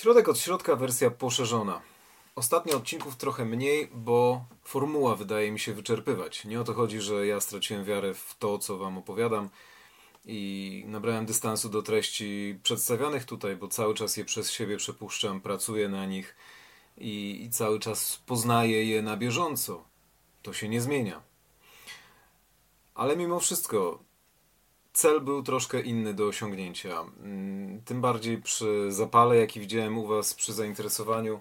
Środek od środka, wersja poszerzona. Ostatnio odcinków trochę mniej, bo formuła wydaje mi się wyczerpywać. Nie o to chodzi, że ja straciłem wiarę w to, co Wam opowiadam i nabrałem dystansu do treści przedstawianych tutaj, bo cały czas je przez siebie przepuszczam, pracuję na nich i, i cały czas poznaję je na bieżąco. To się nie zmienia. Ale mimo wszystko cel był troszkę inny do osiągnięcia. Mm, tym bardziej przy zapale, jaki widziałem u Was, przy zainteresowaniu.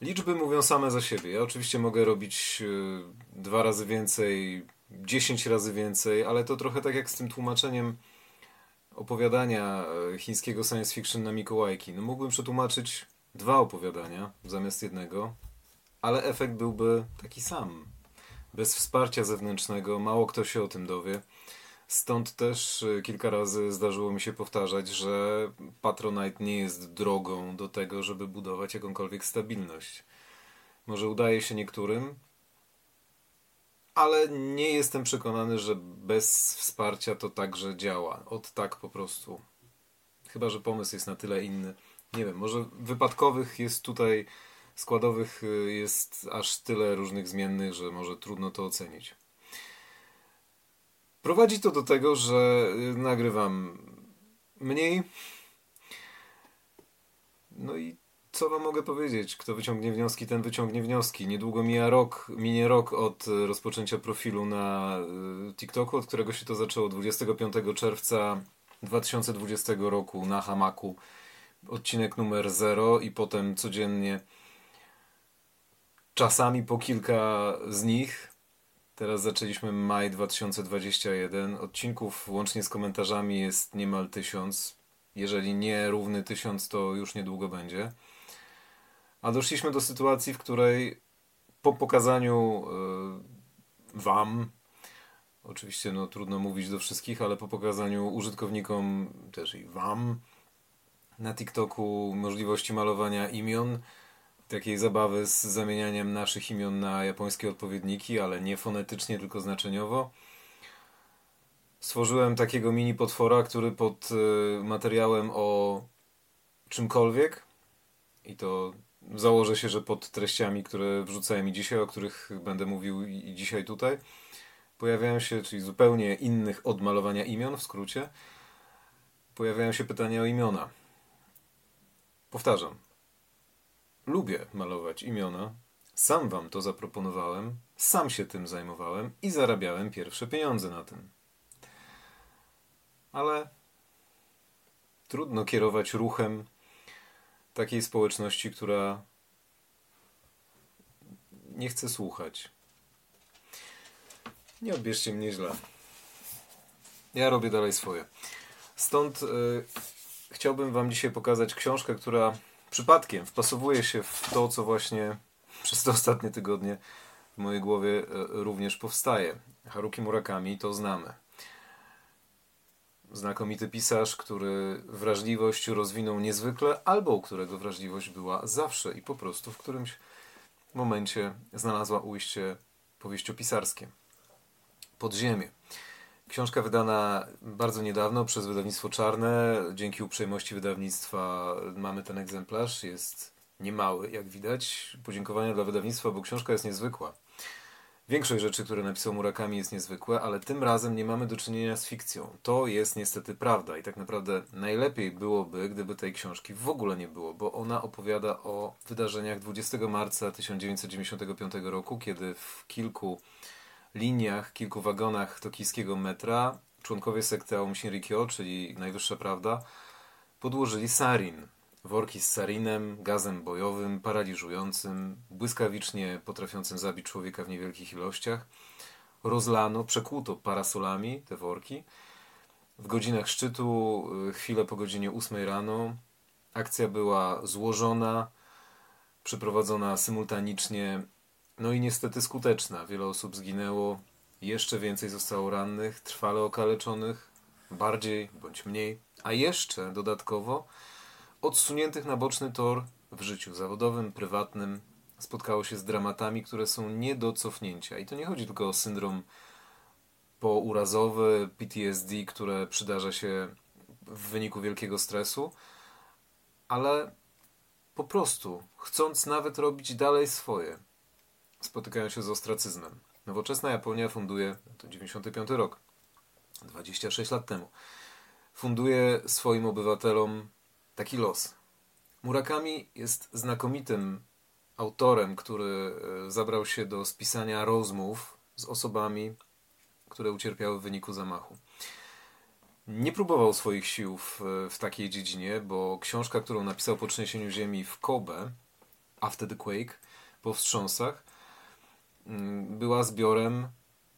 Liczby mówią same za siebie. Ja oczywiście mogę robić y, dwa razy więcej, dziesięć razy więcej, ale to trochę tak jak z tym tłumaczeniem opowiadania y, chińskiego science fiction na Mikołajki. No mógłbym przetłumaczyć dwa opowiadania zamiast jednego, ale efekt byłby taki sam. Bez wsparcia zewnętrznego mało kto się o tym dowie. Stąd też y, kilka razy zdarzyło mi się powtarzać, że Patronite nie jest drogą do tego, żeby budować jakąkolwiek stabilność. Może udaje się niektórym, ale nie jestem przekonany, że bez wsparcia to także działa. Od tak po prostu. Chyba, że pomysł jest na tyle inny. Nie wiem, może wypadkowych jest tutaj, składowych y, jest aż tyle różnych zmiennych, że może trudno to ocenić. Prowadzi to do tego, że y, nagrywam mniej. No i co wam mogę powiedzieć? Kto wyciągnie wnioski, ten wyciągnie wnioski. Niedługo mija rok, minie rok od y, rozpoczęcia profilu na y, TikToku, od którego się to zaczęło 25 czerwca 2020 roku na Hamaku. Odcinek numer 0 i potem codziennie czasami po kilka z nich Teraz zaczęliśmy maj 2021. Odcinków łącznie z komentarzami jest niemal tysiąc. Jeżeli nie równy tysiąc, to już niedługo będzie. A doszliśmy do sytuacji, w której po pokazaniu yy, Wam, oczywiście no, trudno mówić do wszystkich, ale po pokazaniu użytkownikom też i Wam na TikToku możliwości malowania imion, takiej zabawy z zamienianiem naszych imion na japońskie odpowiedniki, ale nie fonetycznie, tylko znaczeniowo. Stworzyłem takiego mini potwora, który pod y, materiałem o czymkolwiek i to założę się, że pod treściami, które wrzucałem i dzisiaj, o których będę mówił i dzisiaj tutaj, pojawiają się, czyli zupełnie innych od malowania imion w skrócie, pojawiają się pytania o imiona. Powtarzam, Lubię malować imiona. Sam wam to zaproponowałem, sam się tym zajmowałem i zarabiałem pierwsze pieniądze na tym. Ale trudno kierować ruchem takiej społeczności, która nie chce słuchać. Nie odbierzcie mnie źle. Ja robię dalej swoje. Stąd y, chciałbym Wam dzisiaj pokazać książkę, która przypadkiem wpasowuje się w to, co właśnie przez te ostatnie tygodnie w mojej głowie e, również powstaje. Haruki Murakami to znamy. Znakomity pisarz, który wrażliwość rozwinął niezwykle, albo u którego wrażliwość była zawsze i po prostu w którymś momencie znalazła ujście powieściopisarskie. Podziemie. Książka wydana bardzo niedawno przez wydawnictwo Czarne. Dzięki uprzejmości wydawnictwa mamy ten egzemplarz. Jest niemały, jak widać. Podziękowania dla wydawnictwa, bo książka jest niezwykła. Większość rzeczy, które napisał Murakami jest niezwykłe, ale tym razem nie mamy do czynienia z fikcją. To jest niestety prawda i tak naprawdę najlepiej byłoby, gdyby tej książki w ogóle nie było, bo ona opowiada o wydarzeniach 20 marca 1995 roku, kiedy w kilku liniach, kilku wagonach tokijskiego metra członkowie sekty Aum Shinrikyo, czyli Najwyższa Prawda, podłożyli sarin. Worki z sarinem, gazem bojowym, paraliżującym, błyskawicznie potrafiącym zabić człowieka w niewielkich ilościach. Rozlano, przekłuto parasolami te worki. W godzinach szczytu, y, chwilę po godzinie 8 rano, akcja była złożona, przeprowadzona symultanicznie no i niestety skuteczna. Wiele osób zginęło, jeszcze więcej zostało rannych, trwale okaleczonych, bardziej bądź mniej, a jeszcze dodatkowo odsuniętych na boczny tor w życiu zawodowym, prywatnym spotkało się z dramatami, które są nie do cofnięcia. I to nie chodzi tylko o syndrom pourazowy, PTSD, które przydarza się w wyniku wielkiego stresu, ale po prostu, chcąc nawet robić dalej swoje, spotykają się z ostracyzmem. Nowoczesna Japonia funduje, to 95 rok, 26 lat temu, funduje swoim obywatelom taki los. Murakami jest znakomitym autorem, który e, zabrał się do spisania rozmów z osobami, które ucierpiały w wyniku zamachu. Nie próbował swoich sił w, w takiej dziedzinie, bo książka, którą napisał po trzęsieniu ziemi w Kobe, After the Quake, po wstrząsach, była zbiorem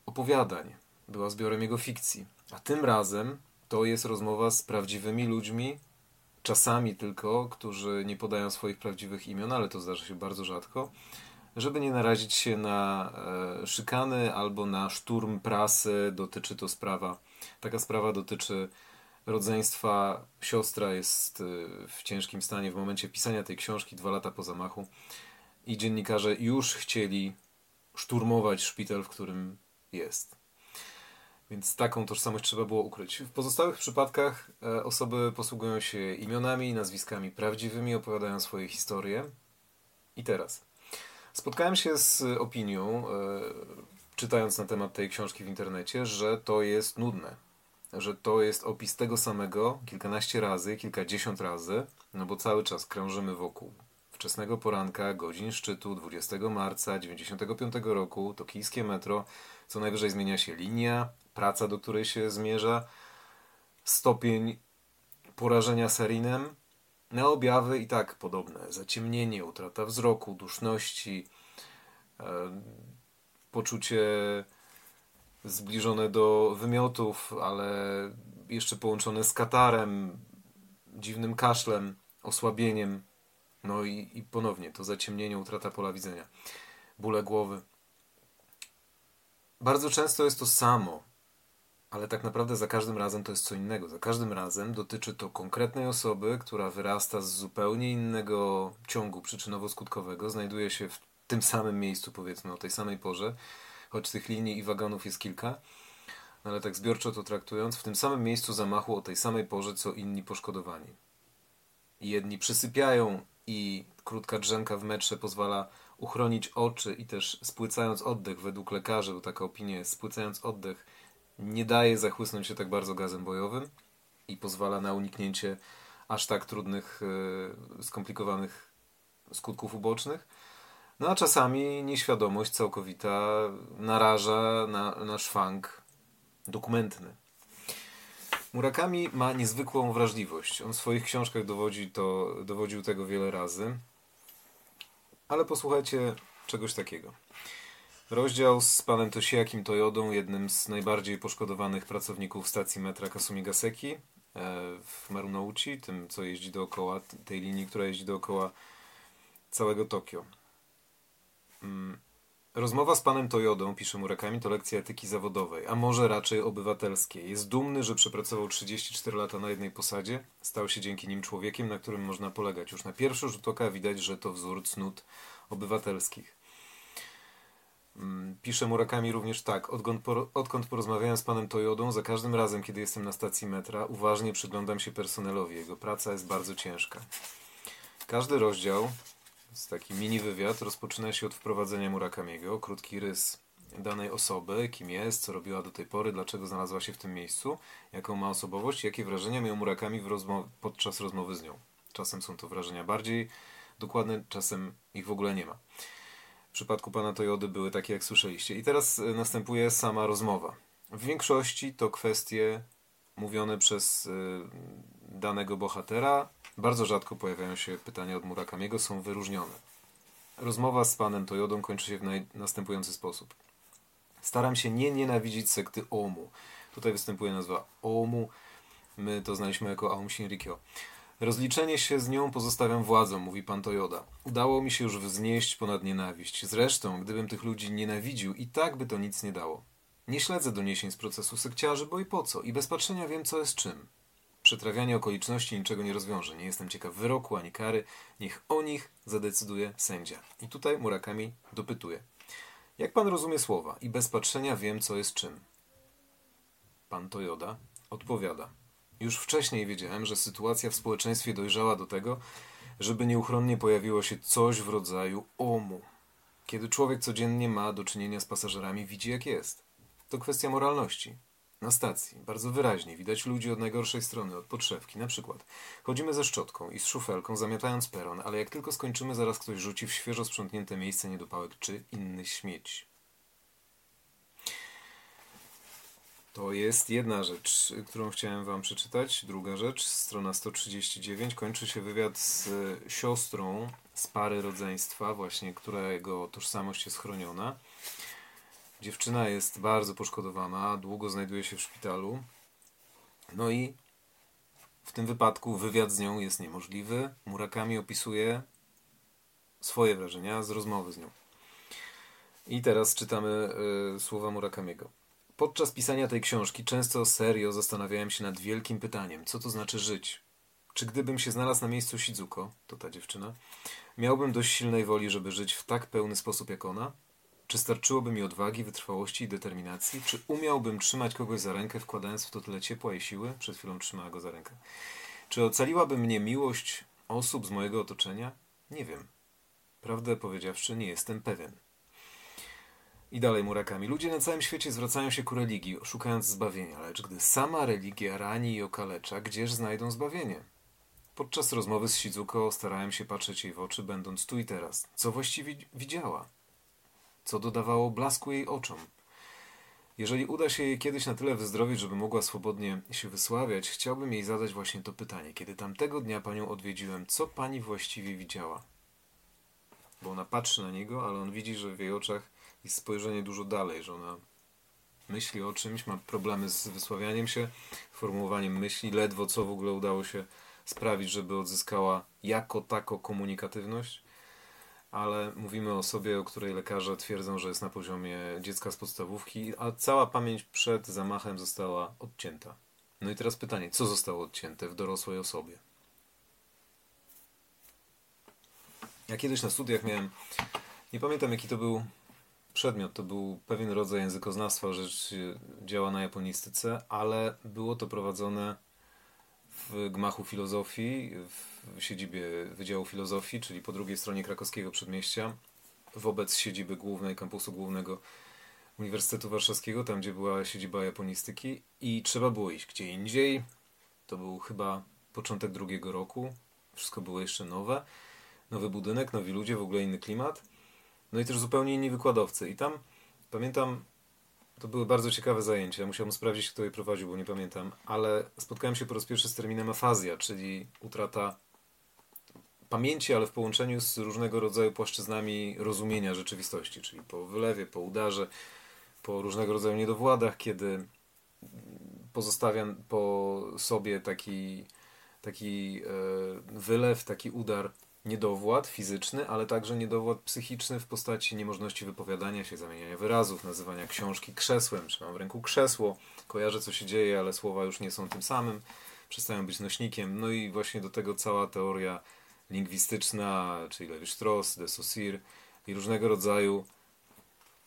opowiadań, była zbiorem jego fikcji. A tym razem to jest rozmowa z prawdziwymi ludźmi, czasami tylko, którzy nie podają swoich prawdziwych imion, ale to zdarza się bardzo rzadko, żeby nie narazić się na e, szykany albo na szturm prasy. Dotyczy to sprawa, taka sprawa dotyczy rodzeństwa. Siostra jest e, w ciężkim stanie w momencie pisania tej książki, dwa lata po zamachu, i dziennikarze już chcieli szturmować szpital, w którym jest. Więc taką tożsamość trzeba było ukryć. W pozostałych przypadkach e, osoby posługują się imionami i nazwiskami prawdziwymi, opowiadają swoje historie. I teraz. Spotkałem się z opinią, e, czytając na temat tej książki w internecie, że to jest nudne. Że to jest opis tego samego kilkanaście razy, kilkadziesiąt razy, no bo cały czas krążymy wokół wczesnego poranka, godzin szczytu 20 marca 95 roku, tokijskie metro, co najwyżej zmienia się linia, praca, do której się zmierza, stopień porażenia serinem, na objawy i tak podobne. Zaciemnienie, utrata wzroku, duszności, e, poczucie zbliżone do wymiotów, ale jeszcze połączone z katarem, dziwnym kaszlem, osłabieniem. No i, i ponownie to zaciemnienie, utrata pola widzenia, bóle głowy. Bardzo często jest to samo ale tak naprawdę za każdym razem to jest co innego. Za każdym razem dotyczy to konkretnej osoby, która wyrasta z zupełnie innego ciągu przyczynowo-skutkowego, znajduje się w tym samym miejscu, powiedzmy, o tej samej porze, choć tych linii i wagonów jest kilka, no ale tak zbiorczo to traktując, w tym samym miejscu zamachu o tej samej porze, co inni poszkodowani. Jedni przysypiają i krótka drzemka w metrze pozwala uchronić oczy i też spłycając oddech, według lekarzy, bo taka opinia jest, spłycając oddech, nie daje zachłysnąć się tak bardzo gazem bojowym i pozwala na uniknięcie aż tak trudnych, e, skomplikowanych skutków ubocznych. No a czasami nieświadomość całkowita naraża na, na szwank dokumentny. Murakami ma niezwykłą wrażliwość. On w swoich książkach dowodzi to, dowodził tego wiele razy. Ale posłuchajcie czegoś takiego. Rozdział z panem Toshiakim Toyodą, jednym z najbardziej poszkodowanych pracowników stacji metra Kasumigaseki e, w Marunouchi, tym co jeździ dookoła, tej linii, która jeździ dookoła całego Tokio. Rozmowa z panem Toyodą, pisze Murakami, to lekcja etyki zawodowej, a może raczej obywatelskiej. Jest dumny, że przepracował 34 lata na jednej posadzie. Stał się dzięki nim człowiekiem, na którym można polegać. Już na pierwszy rzut oka widać, że to wzór cnót obywatelskich. Mm, pisze Murakami również tak. Odkąd porozmawiałem z panem Toyodą, za każdym razem, kiedy jestem na stacji metra, uważnie przyglądam się personelowi. Jego praca jest bardzo ciężka. Każdy rozdział, z taki mini wywiad, rozpoczyna się od wprowadzenia Murakamiego, krótki rys danej osoby, kim jest, co robiła do tej pory, dlaczego znalazła się w tym miejscu, jaką ma osobowość, jakie wrażenia miał Murakami podczas rozmowy z nią. Czasem są to wrażenia bardziej dokładne, czasem ich w ogóle nie ma przypadku pana Toyody były takie, jak słyszeliście. I teraz e, następuje sama rozmowa. W większości to kwestie mówione przez e, danego bohatera. Bardzo rzadko pojawiają się pytania od Murakamiego, są wyróżnione. Rozmowa z panem Toyodą kończy się w następujący sposób. Staram się nie nienawidzić sekty Omu. Tutaj występuje nazwa Omu. My to znaliśmy jako Aum Shinrikyo. Rozliczenie się z nią pozostawiam władzom, mówi pan Toyoda. Udało mi się już wznieść ponad nienawiść. Zresztą, gdybym tych ludzi nienawidził, i tak by to nic nie dało. Nie śledzę doniesień z procesu sekciarzy, bo i po co? I bez patrzenia wiem, co jest czym. Przetrawianie okoliczności niczego nie rozwiąże. Nie jestem ciekaw wyroku ani kary. Niech o nich zadecyduje sędzia. I tutaj Murakami dopytuje. Jak pan rozumie słowa? I bez patrzenia wiem, co jest czym. Pan Toyoda odpowiada. Już wcześniej wiedziałem, że sytuacja w społeczeństwie dojrzała do tego, żeby nieuchronnie pojawiło się coś w rodzaju omu. Kiedy człowiek codziennie ma do czynienia z pasażerami, widzi jak jest. To kwestia moralności. Na stacji bardzo wyraźnie widać ludzi od najgorszej strony, od podszewki. Na przykład chodzimy ze szczotką i z szufelką, zamiatając peron, ale jak tylko skończymy, zaraz ktoś rzuci w świeżo sprzątnięte miejsce niedopałek czy inny śmieć. To jest jedna rzecz, którą chciałem Wam przeczytać. Druga rzecz, strona 139, kończy się wywiad z siostrą z pary rodzeństwa, właśnie którego tożsamość jest chroniona. Dziewczyna jest bardzo poszkodowana, długo znajduje się w szpitalu. No i w tym wypadku wywiad z nią jest niemożliwy. Murakami opisuje swoje wrażenia z rozmowy z nią. I teraz czytamy y, słowa Murakamiego. Podczas pisania tej książki często serio zastanawiałem się nad wielkim pytaniem, co to znaczy żyć. Czy gdybym się znalazł na miejscu Shizuko, to ta dziewczyna, miałbym dość silnej woli, żeby żyć w tak pełny sposób jak ona? Czy starczyłoby mi odwagi, wytrwałości i determinacji? Czy umiałbym trzymać kogoś za rękę, wkładając w to tyle ciepła i siły? Przed chwilą trzymała go za rękę. Czy ocaliłaby mnie miłość osób z mojego otoczenia? Nie wiem. Prawdę powiedziawszy, nie jestem pewien. I dalej Murakami. Ludzie na całym świecie zwracają się ku religii, szukając zbawienia, lecz gdy sama religia rani i okalecza, gdzież znajdą zbawienie? Podczas rozmowy z Shizuko starałem się patrzeć jej w oczy, będąc tu i teraz. Co właściwie widziała? Co dodawało blasku jej oczom? Jeżeli uda się jej kiedyś na tyle wyzdrowieć, żeby mogła swobodnie się wysławiać, chciałbym jej zadać właśnie to pytanie. Kiedy tamtego dnia panią odwiedziłem, co pani właściwie widziała? Bo ona patrzy na niego, ale on widzi, że w jej oczach jest spojrzenie dużo dalej, że ona myśli o czymś, ma problemy z wysławianiem się, formułowaniem myśli, ledwo co w ogóle udało się sprawić, żeby odzyskała jako tako komunikatywność, ale mówimy o sobie, o której lekarze twierdzą, że jest na poziomie dziecka z podstawówki, a cała pamięć przed zamachem została odcięta. No i teraz pytanie, co zostało odcięte w dorosłej osobie? Ja kiedyś na studiach miałem, nie pamiętam jaki to był przedmiot, to był pewien rodzaj językoznawstwa, rzecz działa na japonistyce, ale było to prowadzone w gmachu filozofii, w siedzibie Wydziału Filozofii, czyli po drugiej stronie krakowskiego przedmieścia, wobec siedziby głównej, kampusu głównego Uniwersytetu Warszawskiego, tam gdzie była siedziba japonistyki i trzeba było iść gdzie indziej. To był chyba początek drugiego roku, wszystko było jeszcze nowe, nowy budynek, nowi ludzie, w ogóle inny klimat. No i też zupełnie inni wykładowcy. I tam pamiętam, to były bardzo ciekawe zajęcia. Musiałem sprawdzić, kto je prowadził, bo nie pamiętam. Ale spotkałem się po raz pierwszy z terminem afazja, czyli utrata pamięci, ale w połączeniu z różnego rodzaju płaszczyznami rozumienia rzeczywistości, czyli po wylewie, po udarze, po różnego rodzaju niedowładach, kiedy pozostawiam po sobie taki, taki e, wylew, taki udar niedowład fizyczny, ale także niedowład psychiczny w postaci niemożności wypowiadania się, zamieniania wyrazów, nazywania książki krzesłem. Trzymam w ręku krzesło, kojarzę co się dzieje, ale słowa już nie są tym samym, przestają być nośnikiem. No i właśnie do tego cała teoria lingwistyczna, czyli Levi-Strauss, de Saussure i różnego rodzaju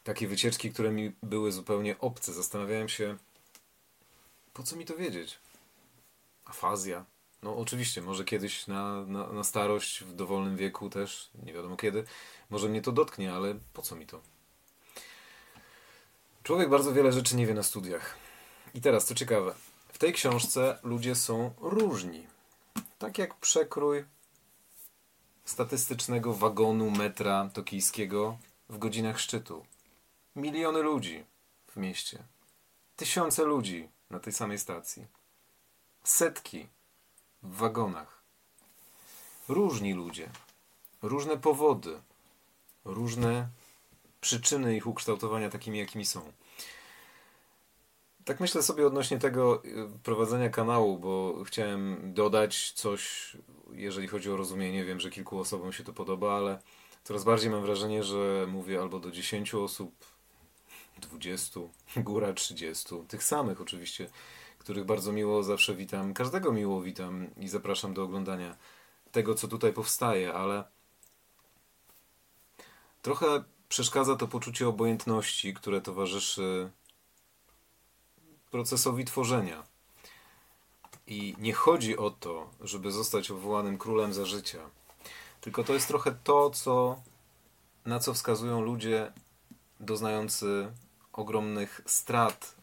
takie wycieczki, które mi były zupełnie obce. Zastanawiałem się, po co mi to wiedzieć? Afazja, no oczywiście, może kiedyś na, na, na starość, w dowolnym wieku też, nie wiadomo kiedy, może mnie to dotknie, ale po co mi to? Człowiek bardzo wiele rzeczy nie wie na studiach. I teraz, co ciekawe, w tej książce ludzie są różni. Tak jak przekrój statystycznego wagonu metra tokijskiego w godzinach szczytu. Miliony ludzi w mieście. Tysiące ludzi na tej samej stacji. Setki w wagonach. Różni ludzie, różne powody, różne przyczyny ich ukształtowania takimi, jakimi są. Tak myślę sobie odnośnie tego y, prowadzenia kanału, bo chciałem dodać coś, jeżeli chodzi o rozumienie. Wiem, że kilku osobom się to podoba, ale coraz bardziej mam wrażenie, że mówię albo do 10 osób, 20, góra 30, tych samych oczywiście których bardzo miło zawsze witam. Każdego miło witam i zapraszam do oglądania tego, co tutaj powstaje, ale trochę przeszkadza to poczucie obojętności, które towarzyszy procesowi tworzenia. I nie chodzi o to, żeby zostać obwołanym królem za życia. Tylko to jest trochę to, co, na co wskazują ludzie doznający ogromnych strat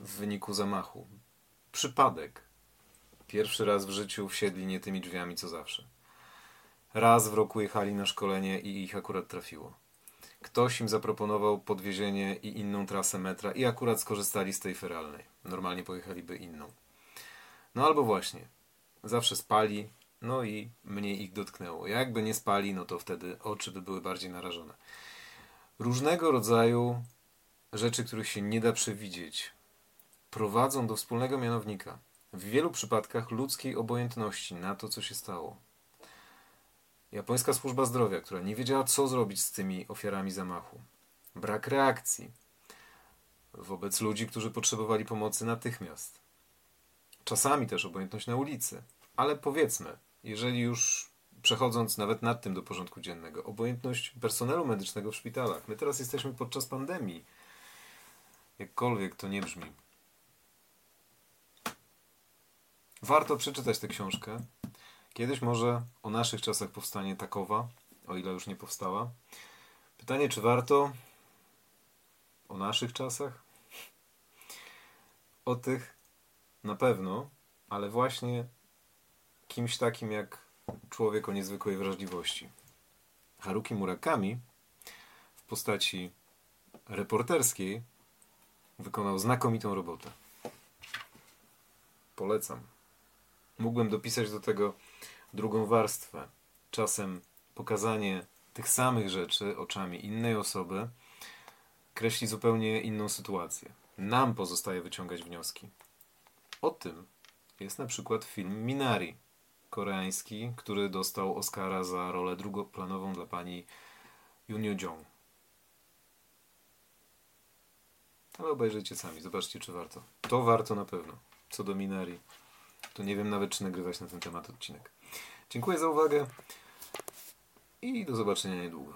w wyniku zamachu. Przypadek. Pierwszy raz w życiu wsiedli nie tymi drzwiami co zawsze. Raz w roku jechali na szkolenie i ich akurat trafiło. Ktoś im zaproponował podwiezienie i inną trasę metra i akurat skorzystali z tej feralnej. Normalnie pojechaliby inną. No albo właśnie, zawsze spali, no i mniej ich dotknęło. Jakby nie spali, no to wtedy oczy by były bardziej narażone. Różnego rodzaju rzeczy, których się nie da przewidzieć, prowadzą do wspólnego mianownika. W wielu przypadkach ludzkiej obojętności na to, co się stało. Japońska służba zdrowia, która nie wiedziała, co zrobić z tymi ofiarami zamachu. Brak reakcji wobec ludzi, którzy potrzebowali pomocy natychmiast. Czasami też obojętność na ulicy. Ale powiedzmy, jeżeli już przechodząc nawet nad tym do porządku dziennego, obojętność personelu medycznego w szpitalach. My teraz jesteśmy podczas pandemii. Jakkolwiek to nie brzmi. Warto przeczytać tę książkę. Kiedyś może o naszych czasach powstanie takowa, o ile już nie powstała. Pytanie, czy warto o naszych czasach? O tych na pewno, ale właśnie kimś takim jak człowiek o niezwykłej wrażliwości. Haruki Murakami w postaci reporterskiej wykonał znakomitą robotę. Polecam. Mógłbym dopisać do tego drugą warstwę. Czasem pokazanie tych samych rzeczy oczami innej osoby kreśli zupełnie inną sytuację. Nam pozostaje wyciągać wnioski. O tym jest na przykład film Minari, koreański, który dostał Oscara za rolę drugoplanową dla pani Junio Jong. Ale obejrzyjcie sami, zobaczcie czy warto. To warto na pewno. Co do Minari, to nie wiem nawet czy nagrywać na ten temat odcinek. Dziękuję za uwagę i do zobaczenia niedługo.